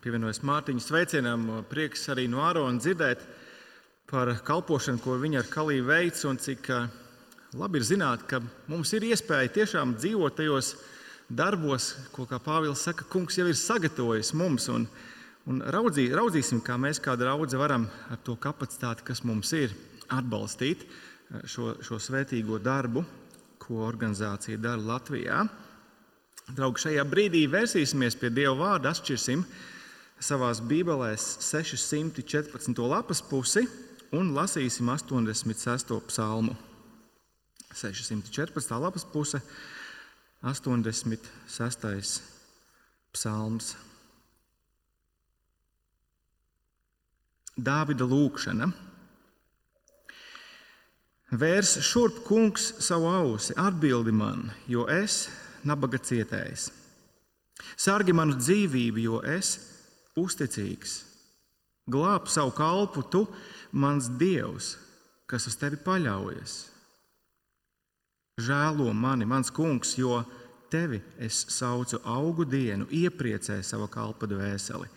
pievienojas Mārtiņa sveicienam. Prieks arī no Ārona dzirdēt par kalpošanu, ko viņa ar Kalīju veic, un cik labi ir zināt, ka mums ir iespēja tiešām dzīvot tajos darbos, ko, kā Pāvils saka, kungs jau ir sagatavojis mums. Un, un raudzī, raudzīsim, kā mēs kā draugi varam ar to kapacitāti, kas mums ir, atbalstīt šo, šo svētīgo darbu, ko organizācija dara Latvijā. Draugi, šajā brīdī vērsīsimies pie Dieva vārda, atšķirsim savā Bībelēs 614. lapas pusi un lasīsim 86. psalmu. 614. lapas puse, 86. psalms. Dāvida lūkšana. Vērs šurp kungs savu ausi, atbildi man, jo es nabaga cietējs. Sargi manu dzīvību, jo es uzticīgs. Glāb savu kalpu, tu, mans dievs, kas uz tevi paļaujas. Žēlo mani, mans kungs, jo tevi es saucu augu dienu, iepriecē savu kalpa dvēseli,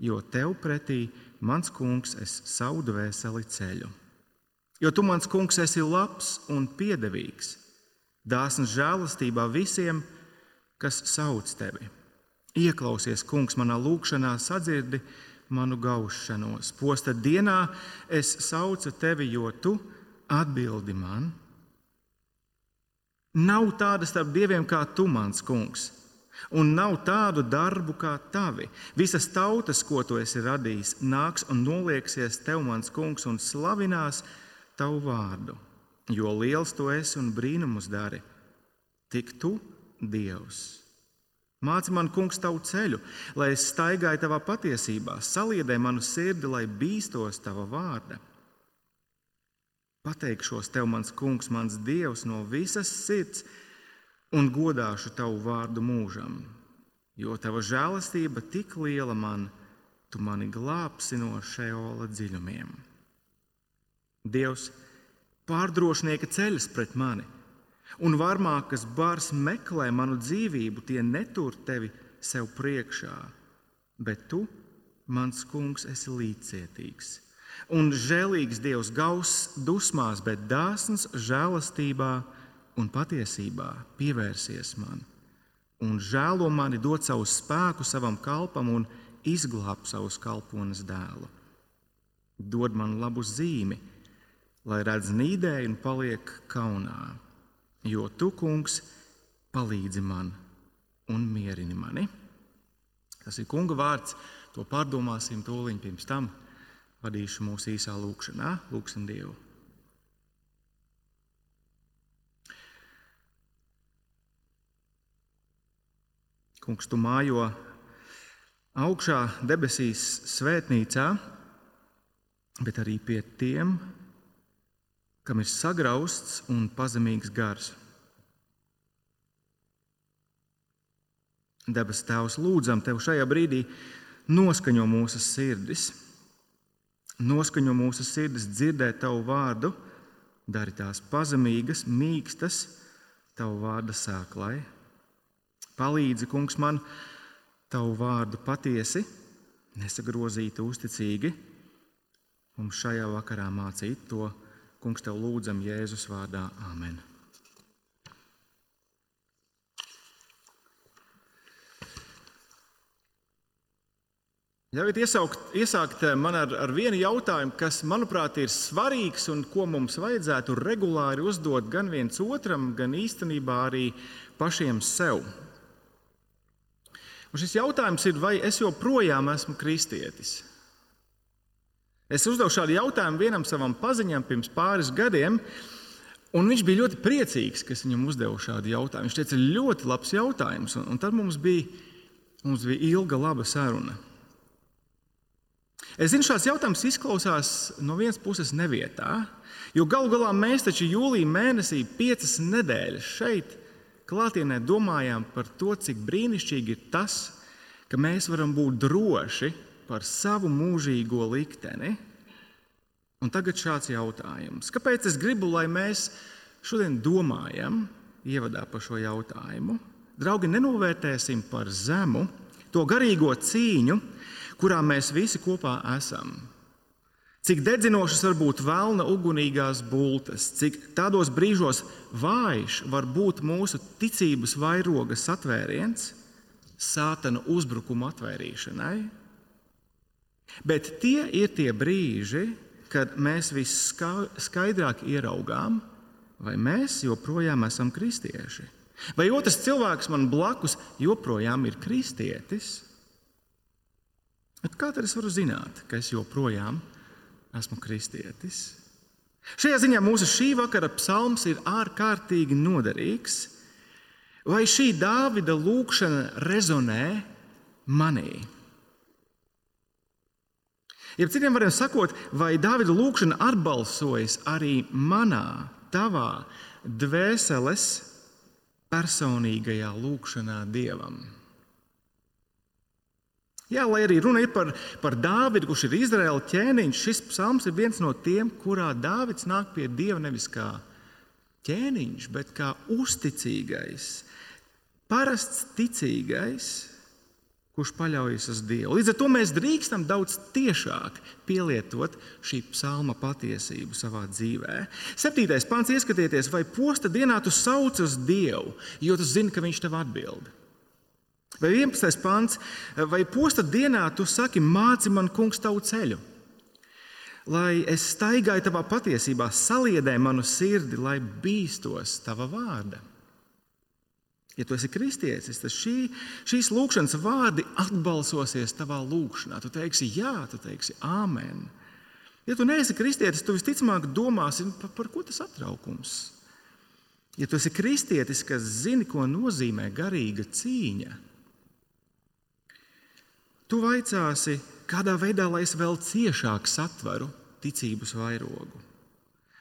jo tev pretī, mans kungs, es savu dvēseli ceļu. Jo tu, mans kungs, esi labs un piedevīgs dāsns žēlastībā visiem, kas sauc tevi. Ieklausies, kungs, manā lūgšanā, sadzirdi manu gaušanos. Posta dienā es saucu tevi, jo tu atbildi man. Nav tāda starp dieviem kā tu, mans kungs, un nav tādu darbu kā tavi. Visas tautas, ko tu esi radījis, nāks un nolieksies tev, mans kungs, un slavinās tavu vārdu jo liels tu esi un brīnumus dari. Tik tu, Dievs. Māci man, kungs, tavu ceļu, lai es staigāju tavā patiesībā, saliedē manu sirdi, lai bīstos tava vārda. Pateikšos tev, mans kungs, mans dievs, no visas sirds un godāšu tavu vārdu mūžam, jo tava žēlastība tik liela man, tu mani glābsi no šeola dziļumiem. Dievs, pārdrošnieka ceļas pret mani, un varmākas bars meklē manu dzīvību, tie netur tevi sev priekšā, bet tu, mans kungs, esi līdzcietīgs. Un žēlīgs Dievs gauss dusmās, bet dāsns žēlastībā un patiesībā pievērsies man. Un žēlo mani dot savu spēku savam kalpam un izglābt savus kalpones dēlu. Dod man labu zīmi, lai redz nīdēju un paliek kaunā. Jo tu, kungs, palīdzi man un mierini mani. Tas ir kunga vārds, to pārdomāsim tūlīt pirms tam. Vadīšu mūsu īsā lūkšanā, lūksim Dievu. Kungs, tu mājo augšā debesīs svētnīcā, bet arī pie tiem, kam ir sagrausts un pazemīgs gars. Debes Tēvs, lūdzam Tev šajā brīdī noskaņo mūsu sirdis, noskaņo mūsu sirdis dzirdēt Tavu vārdu, dari tās pazemīgas, mīkstas, Tavu vārda sēklai. Palīdzi, Kungs, man Tavu vārdu patiesi, nesagrozīti, uzticīgi, mums šajā vakarā mācīt to Kungs, tev lūdzam Jēzus vārdā. Āmen. Ļaujiet iesaukt, iesākt man ar, ar vienu jautājumu, kas, manuprāt, ir svarīgs un ko mums vajadzētu regulāri uzdot gan viens otram, gan īstenībā arī pašiem sev. Un šis jautājums ir, vai es joprojām esmu kristietis? Es uzdevu šādu jautājumu vienam savam paziņam pirms pāris gadiem, un viņš bija ļoti priecīgs, ka es viņam uzdevu šādu jautājumu. Viņš teica, ļoti labs jautājums, un, un tad mums bija, mums bija ilga, laba saruna. Es zinu, šāds jautājums izklausās no vienas puses nevietā, jo galu galā mēs taču jūlijā mēnesī piecas nedēļas šeit klātienē domājām par to, cik brīnišķīgi ir tas, ka mēs varam būt droši par savu mūžīgo likteni. Un tagad šāds jautājums. Kāpēc es gribu, lai mēs šodien domājam, ievadā par šo jautājumu? Draugi, nenovērtēsim par zemu to garīgo cīņu, kurā mēs visi kopā esam. Cik dedzinošas var būt vēlna ugunīgās bultas, cik tādos brīžos vājš var būt mūsu ticības vairoga satvēriens, sātana uzbrukuma atvērīšanai. Bet tie ir tie brīži, kad mēs viskaidrāk ieraugām, vai mēs joprojām esam kristieši. Vai otrs cilvēks man blakus joprojām ir kristietis? Bet kā tad es varu zināt, ka es joprojām esmu kristietis? Šajā ziņā mūsu šī vakara psalms ir ārkārtīgi noderīgs. Vai šī Dāvida lūkšana rezonē manī? Ja citiem vārdiem sakot, vai Dāvida lūkšana atbalsojas arī manā, tavā dvēseles personīgajā lūkšanā Dievam? Jā, lai arī runa ir par, par Dāvidu, kurš ir Izraēla ķēniņš, šis psalms ir viens no tiem, kurā Dāvids nāk pie Dieva nevis kā ķēniņš, bet kā uzticīgais, parasts ticīgais kurš paļaujas uz Dievu. Līdz ar to mēs drīkstam daudz tiešāk pielietot šī psalma patiesību savā dzīvē. Septītais pāns, ieskatieties, vai posta dienā tu sauc uz Dievu, jo tu zini, ka Viņš tev atbild. Vai 11. pāns, vai posta dienā tu saki, māci man, kungs, tavu ceļu, lai es staigāju tavā patiesībā, saliedē manu sirdi, lai bīstos tava vārda. Ja tu esi kristietis, tad šī, šīs lūkšanas vārdi atbalsosies tavā lūkšanā. Tu teiksi, jā, tu teiksi, amen. Ja tu neesi kristietis, tu visticamāk domāsi, par, par ko tas satraukums. Ja tu esi kristietis, kas zini, ko nozīmē garīga cīņa, tu vaicāsi, kādā veidā lai es vēl ciešāk satveru ticības vairogu.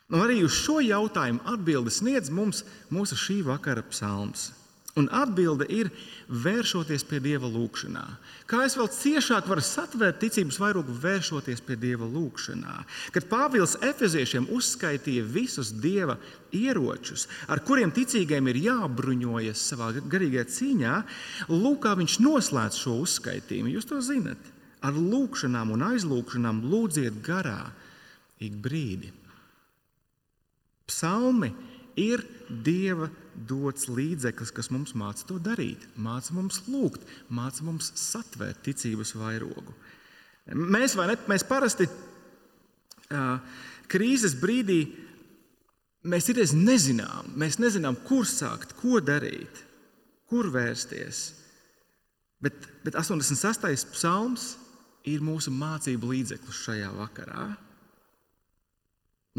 Un arī uz šo jautājumu atbildes sniedz mums mūsu šī vakara psalms. Un atbilde ir vēršoties pie Dieva lūgšanā. Kā es vēl ciešāk varu satvērt ticības vairogu, vēršoties pie Dieva lūgšanā? Kad Pāvils Efeziešiem uzskaitīja visus Dieva ieročus, ar kuriem ticīgiem ir jābruņojas savā garīgajā cīņā, Lūkā viņš noslēdz šo uzskaitījumu. Jūs to zinat. Ar lūgšanām un aizlūgšanām lūdziet garā ik brīdi. Psalmi ir Dieva dots līdzeklis, kas mums māca to darīt, māca mums lūgt, māca mums satvērt ticības vairogu. Mēs, ne, mēs parasti uh, krīzes brīdī mēs ir nezinām, mēs nezinām, kur sākt, ko darīt, kur vērsties. Bet, bet 86. psalms ir mūsu mācību līdzeklis šajā vakarā.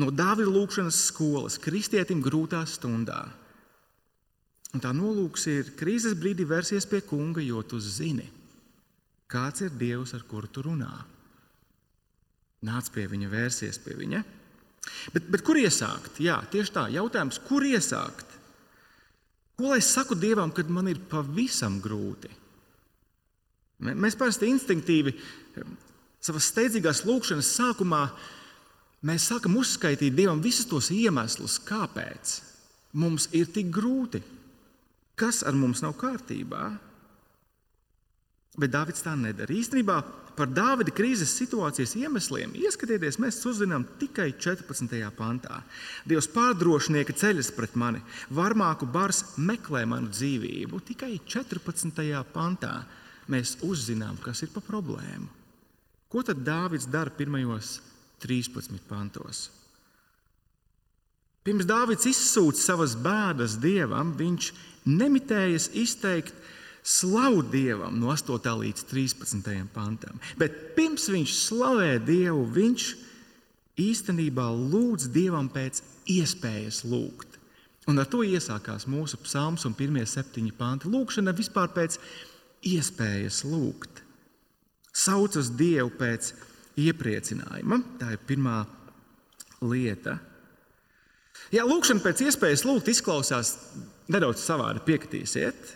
No Dāvida lūkšanas skolas kristietim grūtā stundā. Un tā nolūks ir krīzes brīdī vērsties pie kunga, jo tu zini, kāds ir Dievs, ar kuru tu runā. Nāc pie viņa, vērsies pie viņa. Bet, bet kur iesākt? Jā, tieši tā, jautājums, kur iesākt? Ko lai saku Dievam, kad man ir pavisam grūti? Mēs parasti instinktīvi savas steidzīgās lūkšanas sākumā mēs sākam uzskaitīt Dievam visus tos iemeslus, kāpēc mums ir tik grūti, kas ar mums nav kārtībā. Bet Dārvids tā nedara. Īstenībā par Dāvida krīzes situācijas iemesliem ieskatieties, mēs uzzinām tikai 14. pantā. Dievs pārdrošinieka ceļas pret mani, varmāku bars meklē manu dzīvību. Tikai 14. pantā mēs uzzinām, kas ir pa problēmu. Ko tad Dāvids dara pirmajos 13 pantos. Pirms Dāvids izsūta savas bēdas dievam, viņš nemitējas izteikt slavu dievam no 8. līdz 13. pantam. Bet pirms viņš slavē dievu, viņš īstenībā lūdz dievam pēc iespējas lūgt. Un ar to iesākās mūsu psalms un pirmie septiņi panti. Lūkšana vispār pēc iespējas lūgt. Sauc uz Dievu pēc iespējas iepriecinājuma. Tā ir pirmā lieta. Jā, lūkšana pēc iespējas lūgt izklausās nedaudz savādi, piekritīsiet,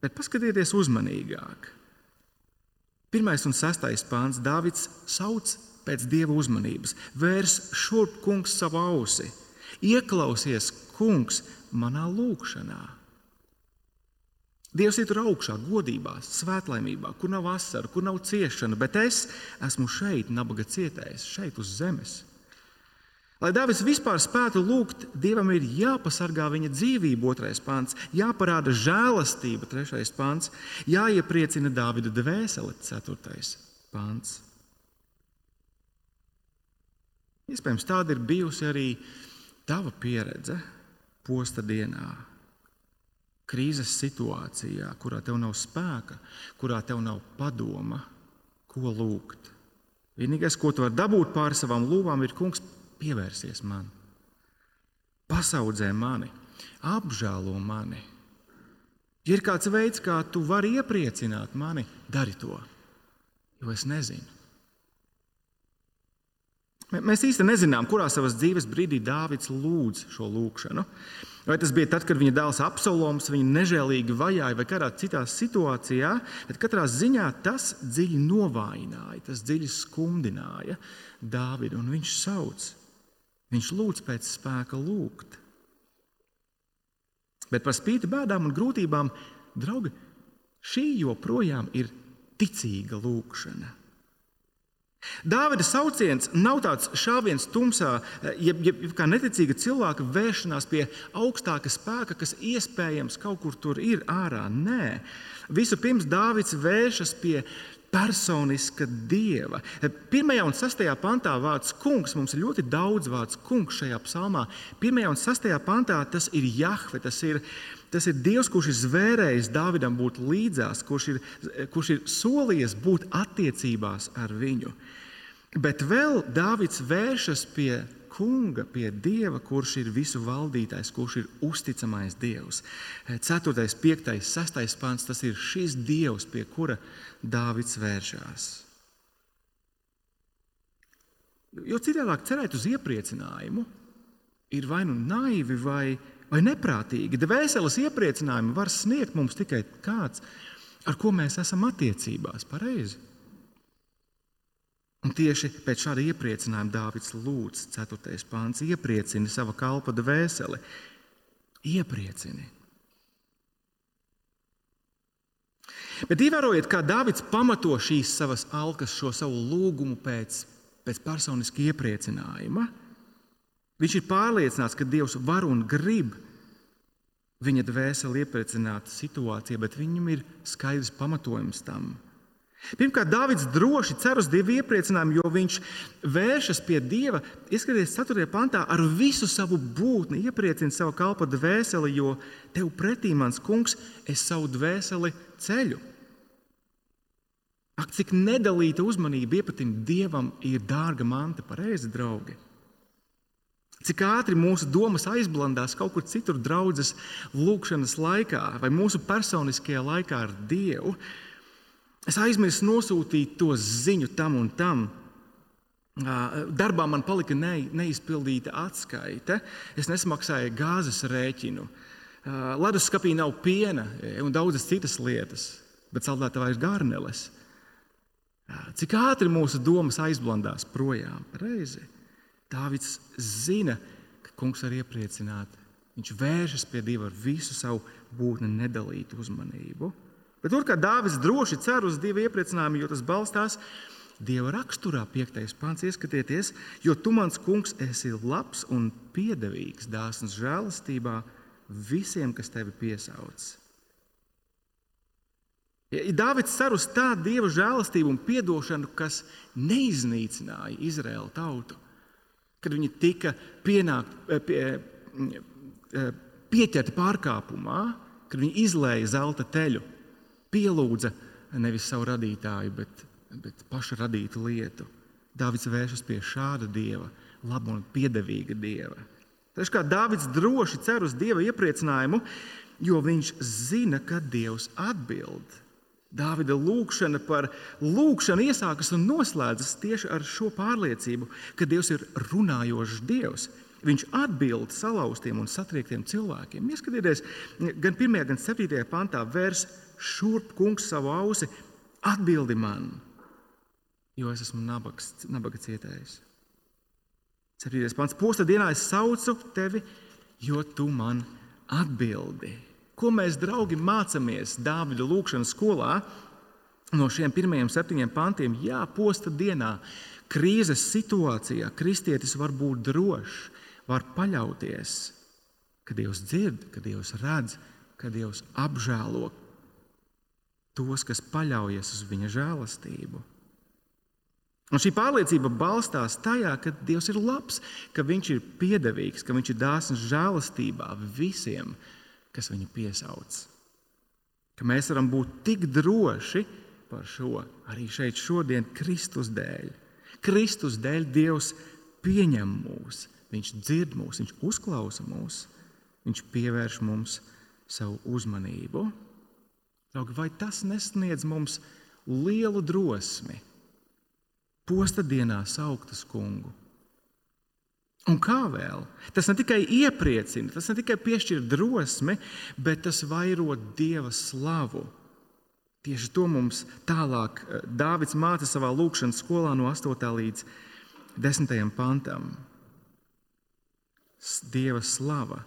bet paskatieties uzmanīgāk. Pirmais un sastais pāns Dāvids sauc pēc dieva uzmanības. Vērs šurp kungs savu ausi, ieklausies kungs manā lūkšanā. Dievs ir tur augšā, godībā, svētlaimībā, kur nav asaru, kur nav ciešana, bet es esmu šeit, nabaga cietējis, šeit uz zemes. Lai Dāvids vispār spētu lūgt, Dievam ir jāpasargā viņa dzīvība, otrais pāns, jāparāda žēlastība, trešais pāns, jāiepriecina Dāvida dvēsele, ceturtais pāns. Iespējams, tāda ir bijusi arī tava pieredze posta dienā krīzes situācijā, kurā tev nav spēka, kurā tev nav padoma, ko lūgt. Vienīgais, ko tu vari dabūt pāri savām lūvām, ir kungs, pievērsies man, pasaudzē mani, apžēlo mani. Ja ir kāds veids, kā tu vari iepriecināt mani, dari to, jo es nezinu. Mēs īstenībā nezinām, kurā savas dzīves brīdī Dāvids lūdz šo lūgšanu. Vai tas bija tad, kad viņa dēls Absoloms viņu nežēlīgi vajāja, vai kādā citā situācijā, bet katrā ziņā tas dziļi novājināja, tas dziļi skumdināja Dāvidu. Viņš sauc, viņš lūdz pēc spēka lūgt. Bet par spīti bēdām un grūtībām, draugi, šī joprojām ir ticīga lūkšana. Dāvida sauciens nav tāds šāviens tumsā, jeb, jeb kā neticīga cilvēka vēršanās pie augstāka spēka, kas iespējams kaut kur tur ir ārā. Nē, vispirms Dāvids vēršas pie personiska dieva. Pirmajā un sastajā pantā vārds kungs, mums ir ļoti daudz vārdu kungs šajā psalmā. Pirmajā un sastajā pantā tas ir Jahve, tas ir, tas ir Dievs, kurš ir zvērējis Dāvidam būt līdzās, kurš ir, kurš ir solījies būt attiecībās ar viņu. Bet vēl Dāvids vēršas pie kunga, pie dieva, kurš ir visu valdītājs, kurš ir uzticamais dievs. 4, 5, 6 pāns tas ir šis dievs, pie kura Dāvids vēršas. Jo citādi cerēt uz iepriecinājumu ir vai nu naivi, vai, vai neprātīgi. Dvēseles iepriecinājumu var sniegt mums tikai kāds, ar ko mēs esam attiecībās. Pareizi. Un tieši pēc šāda iepriecinājuma Dārvids lūdz, 4. pāns, iepriecini savu kalpa dvēseli. Iepriecini. Bet ievērojiet, kā Dārvids pamato šīs savas alkas, šo savu lūgumu pēc, pēc personiska iepriecinājuma. Viņš ir pārliecināts, ka Dievs var un grib viņa dvēseli iepriecināt situācijā, bet viņam ir skaidrs pamatojums tam. Pirmkārt, Dārvids droši cer uz Dieva iepriecinājumu, jo viņš vēršas pie Dieva. Ieskaties, 4. pantā, ar visu savu būtni iepriecina savu kalpa dvēseli, jo tev pretī mans kungs, es savu dvēseli ceļu. Ak, cik nedalīta uzmanība iepatim Dievam ir dārga manta, pareizi, draugi. Cik ātri mūsu domas aizblandās kaut kur citur, draudzes lūkšanas laikā vai mūsu personiskajā laikā ar Dievu. Es aizmirsu nosūtīt to ziņu tam un tam. Darbā man palika ne, neizpildīta atskaite. Es nesamaksāju gāzes rēķinu. Leduskapī nav piena un daudzas citas lietas, bet saldētavā ir garneles. Cik ātri mūsu domas aizblandās projām? Reizi. Dāvids zina, ka kungs var iepriecināt. Viņš vēršas pie Dieva ar visu savu būtni, nedalītu uzmanību. Bet tur, kā Dāvis droši cer uz Dieva iepriecinājumu, jo tas balstās Dieva raksturā, 5. pāns, ieskatieties, jo tu mans kungs esi labs un piedevīgs, dāsns žēlastībā visiem, kas tevi piesauc. Ja Dāvids cer uz tādu dieva žēlastību un atdošanu, kas neiznīcināja Izraēlu tautu, kad viņi tika pienākt, eh, pie, eh, pieķerti pārkāpumā, kad viņi izlēja zelta teļu pielūdza nevis savu radītāju, bet, bet paša radītu lietu. Dāvids vēršas pie šāda dieva, laba un piedevīga dieva. Kā Dāvids droši cer uz dieva iepriecinājumu, jo viņš zina, ka dievs atbild. Dāvida lūkšana par lūkšanu iesākas un noslēdzas tieši ar šo pārliecību, ka Dievs ir runājošs Dievs. Viņš atbild salauztiem un satriektiem cilvēkiem. Ieskatieties, gan 1. gan 7. pantā vērs šurp, kungs, savu ausi, atbildi man, jo es esmu nabags, nabaga cietējis. 7. pants. Posta dienā es saucu tevi, jo tu man atbildi. Ko mēs, draugi, mācāmies Dāvida lūkšanas skolā no šiem pirmajiem septiņiem pantiem? Jā, posta dienā, krīzes situācijā kristietis var būt drošs, var paļauties, ka Dievs dzird, ka Dievs redz, ka Dievs apžēlo tos, kas paļaujas uz viņa žēlastību. Un šī pārliecība balstās tajā, ka Dievs ir labs, ka Viņš ir piedevīgs, ka Viņš ir dāsns žēlastībā visiem, kas viņu piesauc. Ka mēs varam būt tik droši par šo arī šeit, šodien, Kristus dēļ. Kristus dēļ Dievs pieņem mūs, Viņš dzird mūs, Viņš uzklausa mūs, Viņš pievērš mums savu uzmanību. Draugi, vai tas nesniedz mums lielu drosmi? posta dienā sauktas kungu. Un kā vēl? Tas ne tikai iepriecina, tas ne tikai piešķir drosmi, bet tas vairo dieva slavu. Tieši to mums tālāk eh, Dāvids māca savā lūkšanas skolā no 8. līdz 10. pantam. Dieva slava.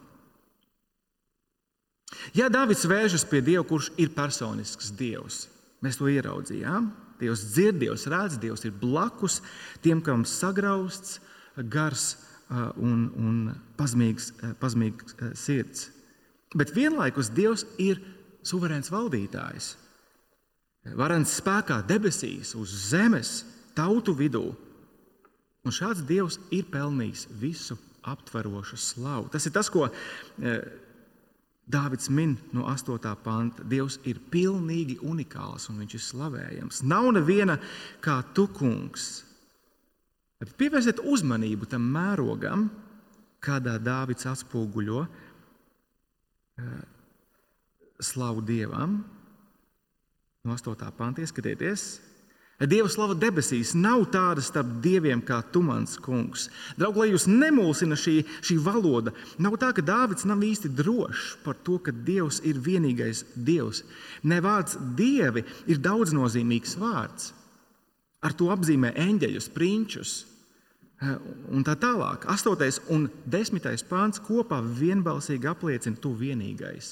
Ja Dāvids vēršas pie Dieva, kurš ir personisks Dievs, mēs to ieraudzījām. Dievs dzird, Dievs redz, Dievs ir blakus tiem, kam sagrausts gars un, un pazemīgs, pazemīgs sirds. Bet vienlaikus Dievs ir suverēns valdītājs. Varens spēkā debesīs, uz zemes, tautu vidū. Un šāds Dievs ir pelnījis visu aptverošu slavu. Tas ir tas, ko Dāvids min no 8. panta. Dievs ir pilnīgi unikāls un viņš ir slavējams. Nav neviena kā tu, kungs. Pievērsiet uzmanību tam mērogam, kādā Dāvids atspoguļo uh, slavu Dievam. No 8. panta ieskatieties, Dieva slava debesīs nav tāda starp dieviem kā tu, mans kungs. Draugi, lai jūs nemulsina šī, šī valoda, nav tā, ka Dāvids nav īsti drošs par to, ka Dievs ir vienīgais Dievs. Ne vārds dievi ir daudznozīmīgs vārds. Ar to apzīmē eņģeļus, prinčus eh, un tā tālāk. Astotais un desmitais pāns kopā vienbalsīgi apliecina, tu vienīgais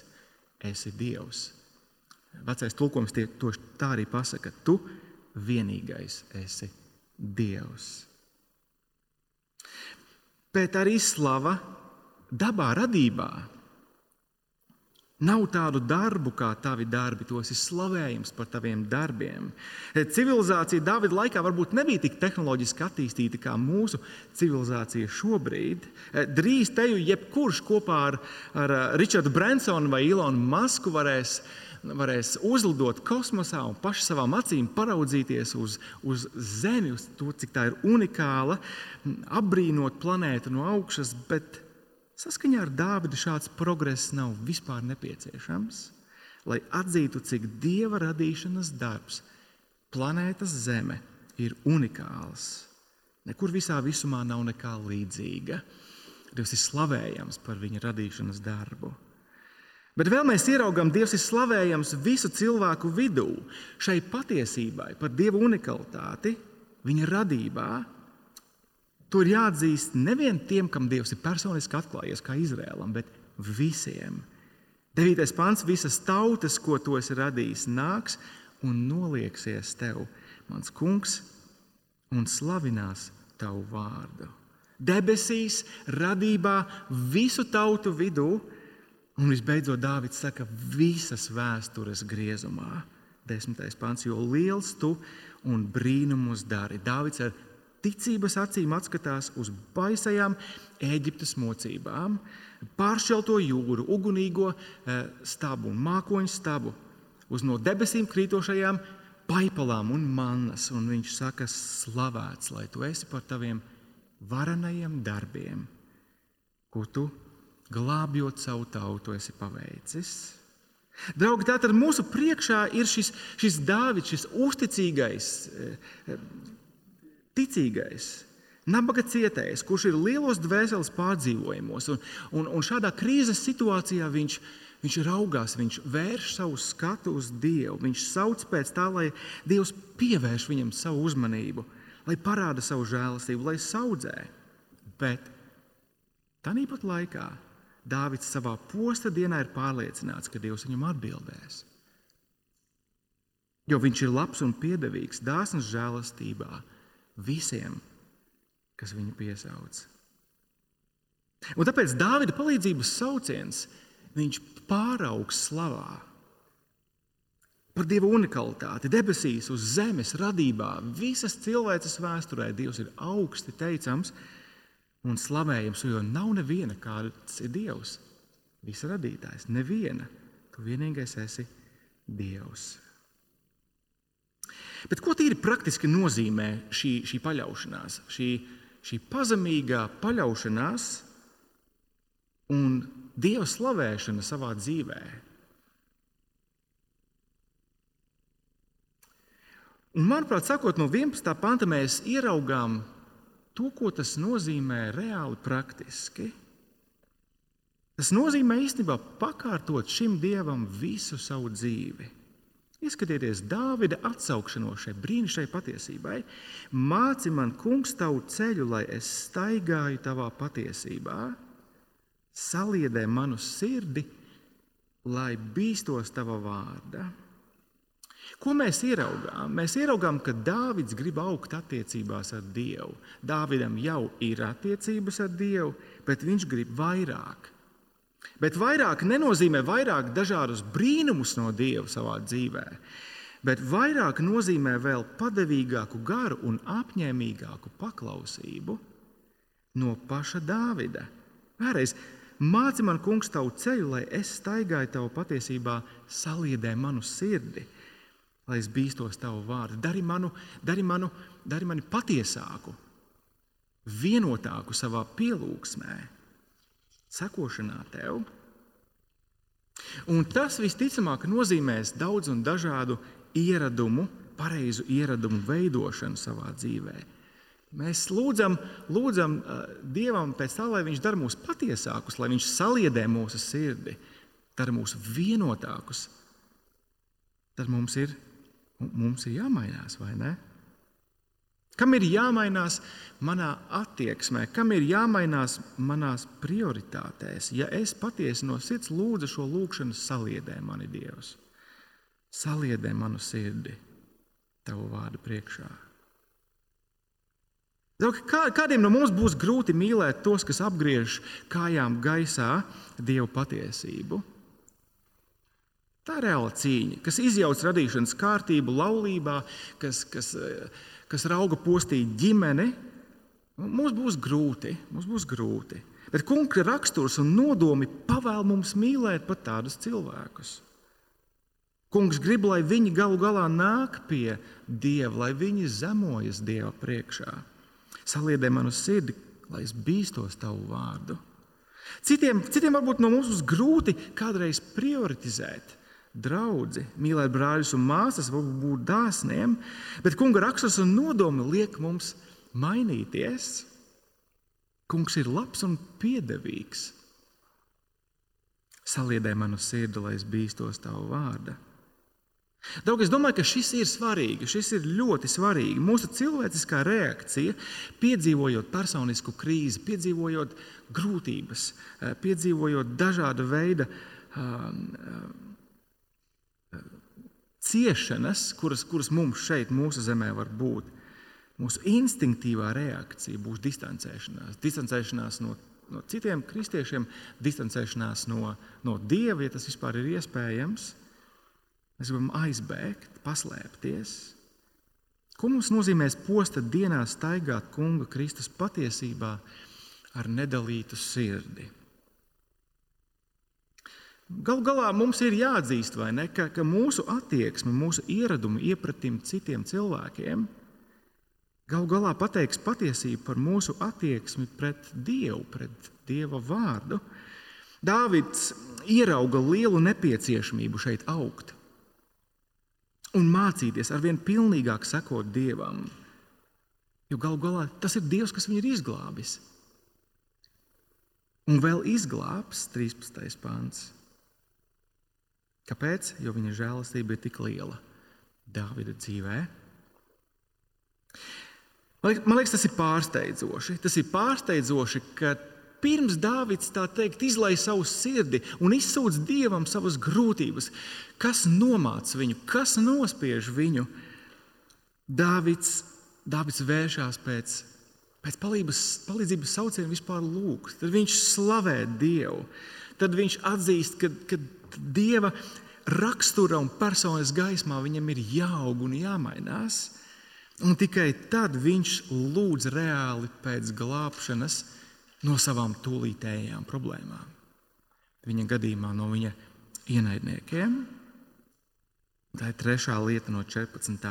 esi Dievs. Vecais tulkojums to tā arī pasaka. Tu vienīgais esi Dievs. Bet arī slava dabā, radībā. Nav tādu darbu kā tavi darbi, tos ir slavējums par taviem darbiem. Civilizācija Davida laikā varbūt nebija tik tehnoloģiski attīstīta kā mūsu civilizācija šobrīd. Drīz teju jebkurš kopā ar, ar Richardu Bransonu vai Ilonu Masku varēs uh, varēs uzlidot kosmosā un paši savām acīm paraudzīties uz, uz Zemi, uz to, cik tā ir unikāla, apbrīnot planētu no augšas, bet saskaņā ar Dāvidu šāds progress nav vispār nepieciešams, lai atzītu, cik Dieva radīšanas darbs, planētas Zeme, ir unikāls. Nekur visā visumā nav nekā līdzīga. Dievs ir slavējams par viņa radīšanas darbu. Bet vēl mēs ieraugām, Dievs ir slavējams visu cilvēku vidū. Šai patiesībai par Dieva unikalitāti, viņa radībā, to ir jāatzīst nevien tiem, kam Dievs ir personiski atklājies, kā Izrēlam, bet visiem. Devītais pants - visas tautas, ko tu esi radījis, nāks un nolieksies tev, mans kungs, un slavinās tavu vārdu. Debesīs, radībā, visu tautu vidū Un visbeidzot, Dārvids saka, visas vēstures griezumā, desmitais pants, jo liels tu un brīnumus dari. Dārvids ar ticības acīm skatās uz baisajām Eģiptes mocībām, pāršķelto jūru, ugunīgo eh, stabu un mākoņu stabu, uz no debesīm krītošajām paipalām un mannas. Un viņš saka, slavēts, lai tu esi par taviem varenajiem darbiem, ko tu glābjot savu tautu, esi paveicis. Draugi, tātad mūsu priekšā ir šis, šis Dāvids, šis uzticīgais, eh, ticīgais, nabaga cietējs, kurš ir lielos dvēseles pārdzīvojumos. Un, un, un šādā krīzes situācijā viņš, viņš raugās, viņš vērš savu skatu uz Dievu. Viņš sauc pēc tā, lai Dievs pievērš viņam savu uzmanību, lai parāda savu žēlastību, lai audzē. Bet tā nīpat laikā Dāvids savā posta dienā ir pārliecināts, ka Dievs viņam atbildēs. Jo viņš ir labs un piedevīgs, dāsns žēlastībā visiem, kas viņu piesauc. Un tāpēc Dāvida palīdzības sauciens viņš pāraugs slavā. Par Dieva unikalitāti, debesīs, uz zemes, radībā, visas cilvēces vēsturē Dievs ir augsti teicams un slavējams, jo nav neviena, kāds ir Dievs. Visa radītājs, neviena. Tu vienīgais esi Dievs. Bet ko tīri praktiski nozīmē šī, šī paļaušanās, šī, šī pazemīgā paļaušanās un Dieva slavēšana savā dzīvē? Un, manuprāt, sakot, no 11. panta mēs ieraugām to, ko tas nozīmē reāli praktiski. Tas nozīmē īstenībā pakārtot šim dievam visu savu dzīvi. Ieskatieties, Dāvida atsaukšanos šai brīnišķīgai patiesībai. Māci man, kungs, tavu ceļu, lai es staigāju tavā patiesībā, saliedē manu sirdi, lai bīstos tava vārda. Ko mēs ieraugām? Mēs ieraugām, ka Dāvids grib augt attiecībās ar Dievu. Dāvidam jau ir attiecības ar Dievu, bet viņš grib vairāk. Bet vairāk nenozīmē vairāk dažādus brīnumus no Dieva savā dzīvē, bet vairāk nozīmē vēl padevīgāku garu un apņēmīgāku paklausību no paša Dāvida. Vēlreiz, māci man, kungs, tavu ceļu, lai es staigāju tavu patiesībā, saliedē manu sirdi lai es bīstos tavu vārdu. Dari, manu, dari, manu, dari mani patiesāku, vienotāku savā pielūgsmē, sekošanā tev. Un tas visticamāk nozīmēs daudz un dažādu ieradumu, pareizu ieradumu veidošanu savā dzīvē. Mēs lūdzam, lūdzam uh, Dievam pēc tā, lai Viņš dara mūs patiesākus, lai Viņš saliedē mūsu sirdi, dara mūs vienotākus. Tad mums ir Mums ir jāmainās, vai ne? Kam ir jāmainās manā attieksmē, kam ir jāmainās manās prioritātēs, ja es patiesi no sirds lūdzu šo lūgšanu, saliedē mani Dievs, saliedē manu sirdi tavu vārdu priekšā. Kā, kādiem no mums būs grūti mīlēt tos, kas apgriež kājām gaisā Dieva patiesību? Tā ir reāla cīņa, kas izjauc radīšanas kārtību, laulībā, kas, kas, kas rauga postīt ģimeni. Mums būs grūti, mums būs grūti. Bet kunga raksturs un nodomi pavēl mums mīlēt pat tādus cilvēkus. Kungs grib, lai viņi galu galā nāk pie Dieva, lai viņi zemojas Dieva priekšā. Saliedē manu sirdi, lai es bīstos tavu vārdu. Citiem, citiem varbūt no mums būs grūti kādreiz prioritizēt draugi, mīlēt brāļus un māsas, būt dāsniem, bet kunga raksturs un nodomi liek mums mainīties. Kungs ir labs un piedevīgs. Saliedē manu sirdi, lai es bīstos tavu vārdu. Draugi, es domāju, ka šis ir svarīgi. Šis ir ļoti svarīgi. Mūsu cilvēciskā reakcija, piedzīvojot personisku krīzi, piedzīvojot grūtības, eh, piedzīvojot dažāda veida um, ciešanas, kuras, kuras mums šeit, mūsu zemē, var būt, mūsu instinktīvā reakcija būs distancēšanās. Distancēšanās no, no citiem kristiešiem, distancēšanās no, no dieva, ja tas vispār ir iespējams. Mēs gribam aizbēgt, paslēpties. Ko mums nozīmē posta dienā staigāt kunga Kristus patiesībā ar nedalītu sirdi? Galu galā mums ir jāatzīst, ne, ka, ka mūsu attieksme, mūsu ieradumi iepratim citiem cilvēkiem galu galā pateiks patiesību par mūsu attieksmi pret Dievu, pret Dieva vārdu. Dāvids ierauga lielu nepieciešamību šeit augt un mācīties ar vien pilnīgāk sekot Dievam. Jo galu galā tas ir Dievs, kas viņu ir izglābis. Un vēl izglābs 13. pāns. Kāpēc? Jo viņa žēlastība ir tik liela Dāvida dzīvē. Man liekas, tas ir pārsteidzoši. Tas ir pārsteidzoši, ka pirms Dāvids tā teikt, izlaiž savu sirdi un izsūdz dievam savas grūtības, kas nomāca viņu, kas nospiež viņu, Dāvids, Dāvids vēršas pēc, pēc palīdzības, palīdzības sauciena vispār lūgt. Tad viņš slavē Dievu. Tad viņš atzīst, ka, ka Dieva rakstura un personas gaismā viņam ir jāaug un jāmainās. Un tikai tad viņš lūdz reāli pēc glābšanas no savām tūlītējām problēmām. Viņa gadījumā no viņa ienaidniekiem. Tā ir trešā lieta no 14.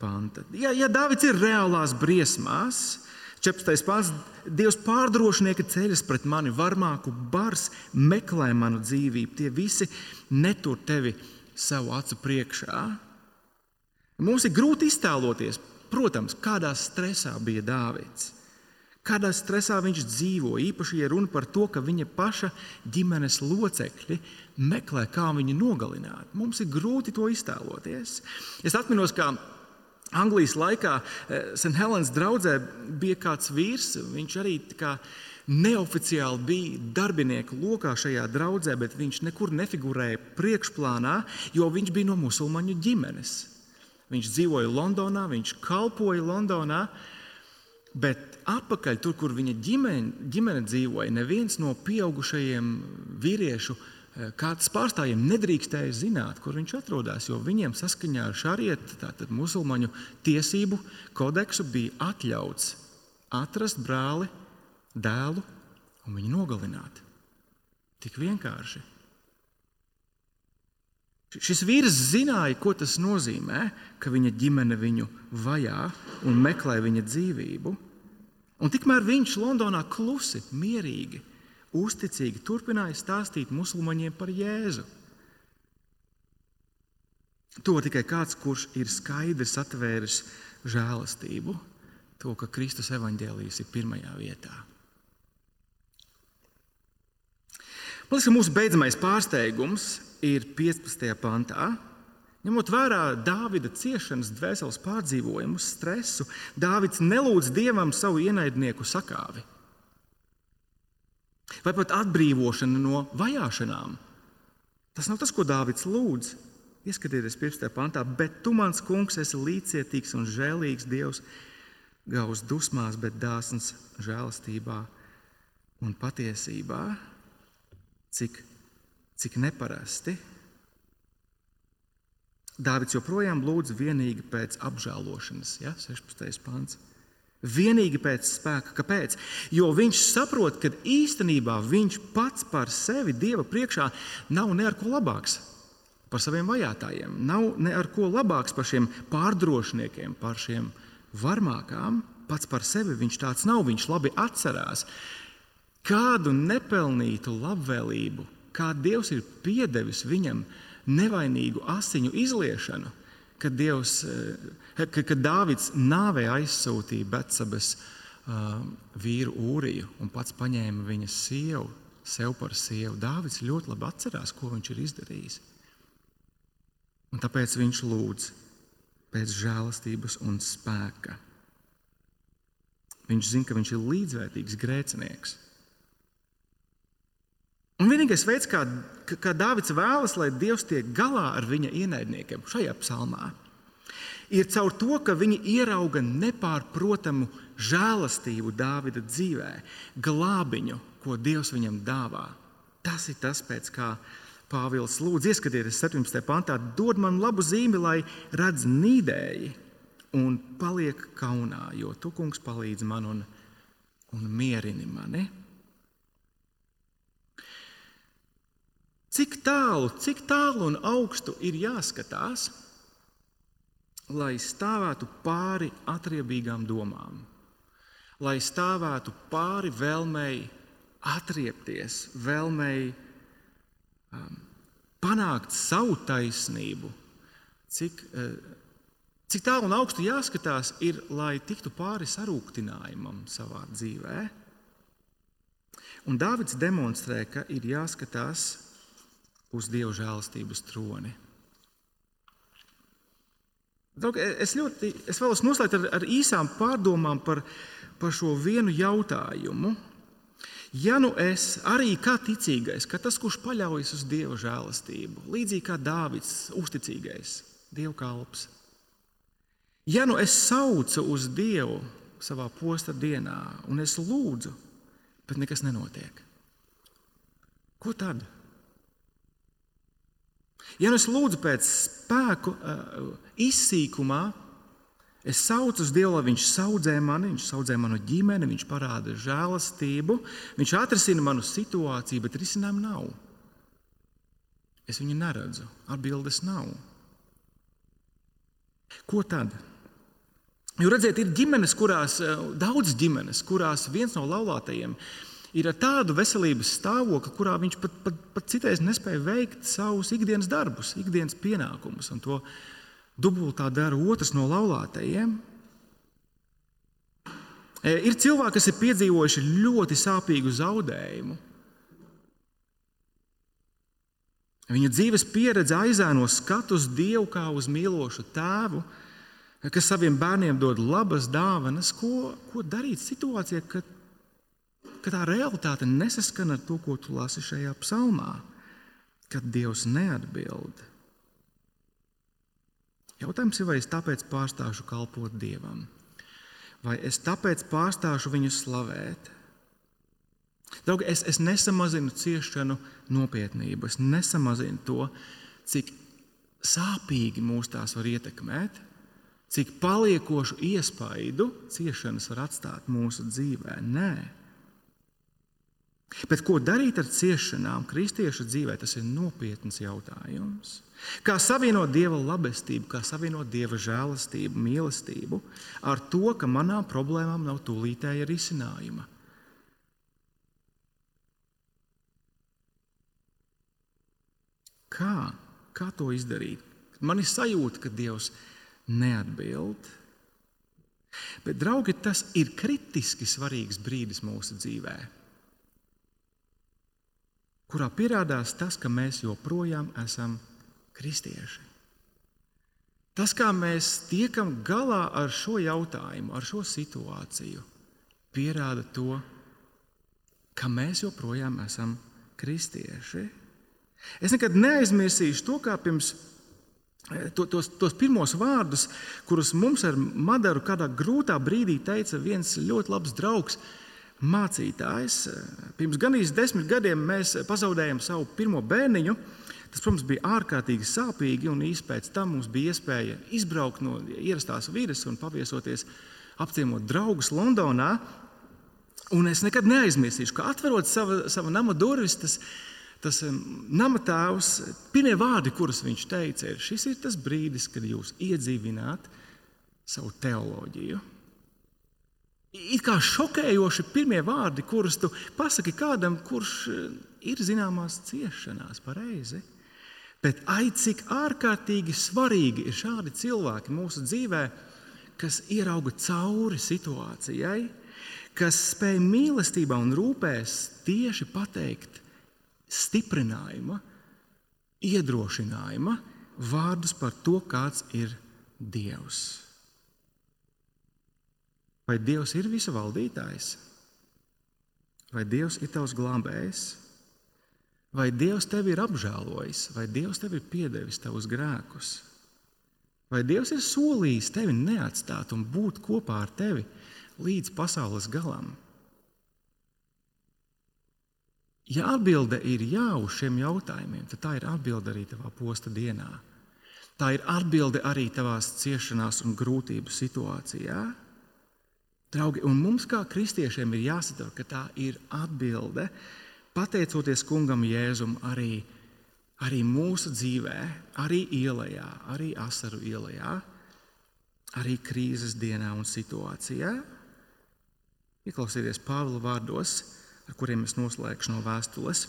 panta. Ja, ja Dārvids ir reālās briesmās, 14. pāns, Dievs pārdrošinieki ceļas pret mani, varmāku bars meklē manu dzīvību. Tie visi netur tevi savu acu priekšā. Mums ir grūti iztēloties, protams, kādā stresā bija Dāvids. Kādā stresā viņš dzīvo, īpaši, ja runa par to, ka viņa paša ģimenes locekļi meklē, kā viņu nogalināt. Mums ir grūti to iztēloties. Es atceros, kā Anglijas laikā eh, St. Helēnas draudzē bija kāds vīrs. Viņš arī kā, neoficiāli bija darbinieku lokā šajā draudzē, bet viņš nekur nefigurēja priekšplānā, jo viņš bija no musulmaņu ģimenes. Viņš dzīvoja Londonā, viņš kalpoja Londonā, bet apakaļ tur, kur viņa ģimene, ģimene dzīvoja, neviens no pieaugušajiem vīriešu Eh, kāds pārstāvjiem nedrīkstēja zināt, kur viņš atrodas, jo viņiem saskaņā ar šarietu, tātad musulmaņu tiesību kodeksu, bija atļauts atrast brāli, dēlu un viņu nogalināt. Tik vienkārši. Šis vīrs zināja, ko tas nozīmē, ka viņa ģimene viņu vajā un meklē viņa dzīvību. Un tikmēr viņš Londonā klusi, mierīgi uzticīgi turpināja stāstīt musulmaņiem par Jēzu. To tikai kāds, kurš ir skaidrs atvēris žēlastību, to, ka Kristus evaņģēlijas ir pirmajā vietā. Liekas, ka mūsu beidzamais pārsteigums ir 15. pantā. Ņemot vērā Dāvida ciešanas, dvēseles pārdzīvojumus, stresu, Dāvids nelūdz dievam savu ienaidnieku sakāvi vai pat atbrīvošana no vajāšanām. Tas nav tas, ko Dārvids lūdz. Ieskatieties, 15. pantā, bet tu, mans kungs, esi līdzcietīgs un žēlīgs Dievs, gauss dusmās, bet dāsns žēlastībā un patiesībā. Cik, cik neparasti. Dārvids joprojām lūdz vienīgi pēc apžēlošanas, ja? 16. pants. Vienīgi pēc spēka. Kāpēc? Jo viņš saprot, ka īstenībā viņš pats par sevi Dieva priekšā nav ne ar ko labāks par saviem vajātajiem, nav ne ar ko labāks par šiem pārdrošniekiem, par šiem varmākām. Pats par sevi viņš tāds nav. Viņš labi atcerās, kādu nepelnītu labvēlību, kā Dievs ir piedevis viņam nevainīgu asiņu izliešanu kad, Dievs, eh, kad, kad Dāvids nāvē aizsūtīja Betsabes uh, vīru Ūriju un pats paņēma viņas sievu sev par sievu. Dāvids ļoti labi atcerās, ko viņš ir izdarījis. Un tāpēc viņš lūdz pēc žēlastības un spēka. Viņš zina, ka viņš ir līdzvērtīgs grēcinieks. Un vienīgais veids, kā, kā Dārvids vēlas, lai Dievs tiek galā ar viņa ienaidniekiem šajā psalmā, ir caur to, ka viņi ierauga nepārprotamu žēlastību Dāvida dzīvē, glābiņu, ko Dievs viņam dāvā. Tas ir tas, pēc kā Pāvils lūdz, ieskatieties 17. pantā, dod man labu zīmi, lai redz nīdēji un paliek kaunā, jo tu, kungs, palīdzi man un, un mierini mani. Cik tālu, cik tālu un augstu ir jāskatās, lai stāvētu pāri atriebīgām domām, lai stāvētu pāri vēlmei atriepties, vēlmei um, panākt savu taisnību. Cik, uh, cik tālu un augstu jāskatās, ir, lai tiktu pāri sarūktinājumam savā dzīvē. Un Dārvids demonstrē, ka ir jāskatās uz Dieva žēlastības troni. Draugi, es, ļoti, es vēlos noslēgt ar, ar īsām pārdomām par, par šo vienu jautājumu. Ja nu es arī kā ticīgais, ka tas, kurš paļaujas uz Dieva žēlastību, līdzīgi kā Dāvids, uzticīgais, Dieva kalps, ja nu es saucu uz Dievu savā posta dienā un es lūdzu, bet nekas nenotiek, ko tad? Ja nu es lūdzu pēc spēku izsīkumā, Es saucu uz Dievu, lai Viņš audzē mani, Viņš audzē manu ģimeni, Viņš parāda žēlastību, Viņš atrisina manu situāciju, bet risinājumu nav. Es viņu neredzu, atbildes nav. Ko tad? Jo redziet, ir ģimenes, kurās, eh, daudz ģimenes, kurās viens no laulātajiem ir ar tādu veselības stāvokli, kurā viņš pat, pat, pat citreiz nespēja veikt savus ikdienas darbus, ikdienas pienākumus. Un to dubultā dara otrs no laulātajiem. E, ir cilvēki, kas ir piedzīvojuši ļoti sāpīgu zaudējumu. Viņa dzīves pieredze aizēno skatu uz Dievu kā uz mīlošu tēvu, kas saviem bērniem dod labas dāvanas. Ko, ko darīt situācijā, kad, kad tā realitāte nesaskan ar to, ko tu lasi šajā psalmā, kad Dievs neatbild? Jautājums ir, vai es tāpēc pārstāšu kalpot Dievam, vai es tāpēc pārstāšu viņu slavēt. Draugi, es, es nesamazinu ciešanu nopietnību, es nesamazinu to, cik sāpīgi mūs tās var ietekmēt, cik paliekošu iespaidu ciešanas var atstāt mūsu dzīvē. Nē. Bet ko darīt ar ciešanām kristiešu dzīvē, tas ir nopietns jautājums. Kā savienot dieva labestību, kā savienot dieva žēlastību, mīlestību ar to, ka manām problēmām nav tūlītēja risinājuma. Kā? Kā to izdarīt? Man ir sajūta, ka Dievs neatbild. Bet, draugi, tas ir kritiski svarīgs brīdis mūsu dzīvēm kurā pierādās tas, ka mēs joprojām esam kristieši. Tas, kā mēs tiekam galā ar šo jautājumu, ar šo situāciju, pierāda to, ka mēs joprojām esam kristieši. Es nekad neaizmirsīšu to, kā pirms eh, to, tos, tos pirmos vārdus, kurus mums ar Madaru kādā grūtā brīdī teica viens ļoti labs draugs mācītājs. Pirms gandrīz desmit gadiem mēs pazaudējām savu pirmo bērniņu. Tas, protams, bija ārkārtīgi sāpīgi, un īsi pēc tam mums bija iespēja izbraukt no ierastās vidas un paviesoties, apciemot draugus Londonā. Un es nekad neaizmirsīšu, ka atverot sava, sava nama durvis, tas, tas nama tēvs, pirmie vārdi, kurus viņš teica, ir: Šis ir tas brīdis, kad jūs iedzīvināt savu teoloģiju. It kā šokējoši pirmie vārdi, kurus tu pasaki kādam, kurš eh, ir zināmās ciešanās, pareizi. Bet ai, cik ārkārtīgi svarīgi ir šādi cilvēki mūsu dzīvē, kas ierauga cauri situācijai, kas spēj mīlestībā un rūpēs tieši pateikt stiprinājuma, iedrošinājuma vārdus par to, kāds ir Dievs. Vai Dievs ir visa valdītājs? Vai Dievs ir tavs glābējs? Vai Dievs tevi ir apžēlojis, vai Dievs tev ir piedevis tavus grēkus? Vai Dievs ir solījis tevi neatstāt un būt kopā ar tevi līdz pasaules galam? Ja atbilde ir jā uz šiem jautājumiem, tad tā ir atbilde arī tavā posta dienā. Tā ir atbilde arī tavās ciešanās un grūtību situācijā. Draugi, un mums kā kristiešiem ir jāsaprot, ka tā ir atbilde, pateicoties kungam Jēzum arī, arī mūsu dzīvē, arī ielā, arī asaru ielā, arī krīzes dienā un situācijā. Ieklausieties Pāvila vārdos, ar kuriem es noslēgšu no vēstules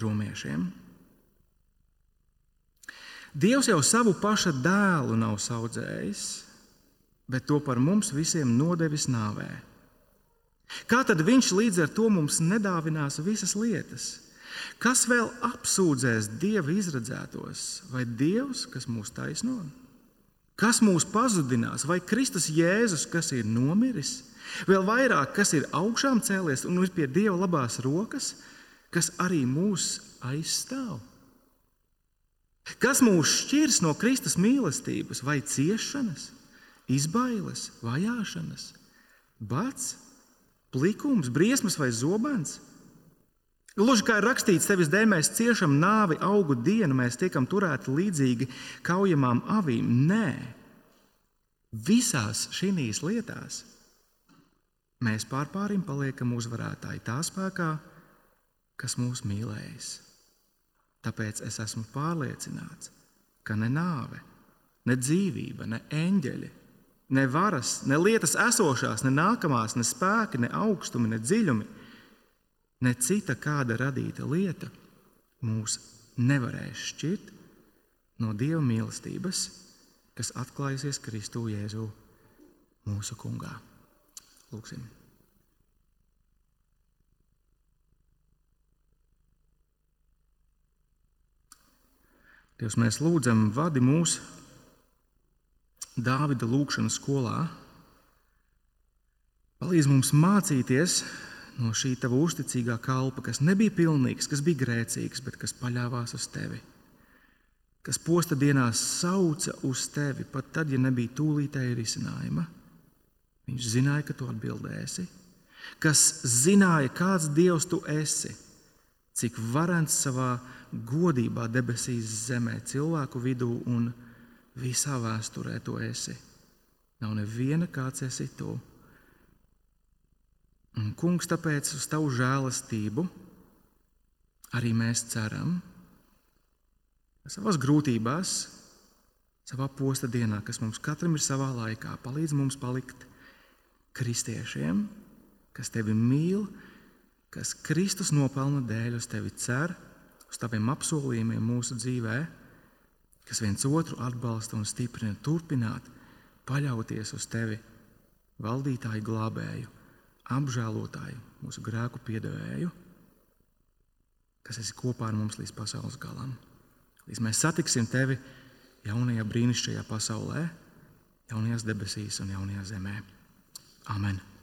romiešiem. Dievs jau savu paša dēlu nav audzējis bet to par mums visiem nodevis nāvē. Kā tad viņš līdz ar to mums nedāvinās visas lietas? Kas vēl apsūdzēs Dieva izredzētos, vai Dievs, kas mūs taisno? Kas mūs pazudinās? Vai Kristus Jēzus, kas ir nomiris, vēl vairāk, kas ir augšām cēlies un ir pie Dieva labās rokas, kas arī mūs aizstāv? Kas mūs šķirs no Kristus mīlestības, vai ciešanas, izbailes, vajāšanas, bats, plikums, briesmas vai zobens? Gluži kā ir rakstīts, tevis dēļ mēs ciešam nāvi augu dienu, mēs tiekam turēti līdzīgi kaujamām avīm. Nē, visās šīs lietās mēs pārpārim paliekam uzvarētāji tā spēkā, kas mūs mīlējis. Tāpēc es esmu pārliecināts, ka ne nāve, ne dzīvība, ne eņģeļi, ne varas, ne lietas esošās, ne nākamās, ne spēki, ne augstumi, ne dziļumi Ne cita kāda radīta lieta mūs nevarēs šķirt no Dieva mīlestības, kas atklājusies Kristu Jēzu mūsu kungā. Lūksim! Dievs, mēs lūdzam, vadi mūsu Dāvida lūgšanas skolā. Palīdz mums mācīties no šī tava uzticīgā kalpa, kas nebija pilnīgs, kas bija grēcīgs, bet kas paļāvās uz tevi. Kas posta dienās sauca uz tevi, pat tad, ja nebija tūlītēji risinājuma. Viņš zināja, ka tu atbildēsi. Kas zināja, kāds dievs tu esi, cik varants savā godībā debesīs, zemē, cilvēku vidū un visā vēsturē tu esi. Nav neviena, kāds esi tu. Un, kungs, tāpēc uz tavu žēlastību arī mēs ceram. Savās grūtībās, savā posta dienā, kas mums katram ir savā laikā, palīdz mums palikt kristiešiem, kas tevi mīl, kas Kristus nopelna dēļ uz tevi cer, uz taviem apsolījumiem mūsu dzīvē, kas viens otru atbalsta un stiprina, turpināt paļauties uz tevi, valdītāju glābēju apžēlotāju, mūsu grēku piedevēju, kas esi kopā ar mums līdz pasaules galam. Līdz mēs satiksim tevi jaunajā brīnišķīgajā pasaulē, jaunajās debesīs un jaunajā zemē. Amen!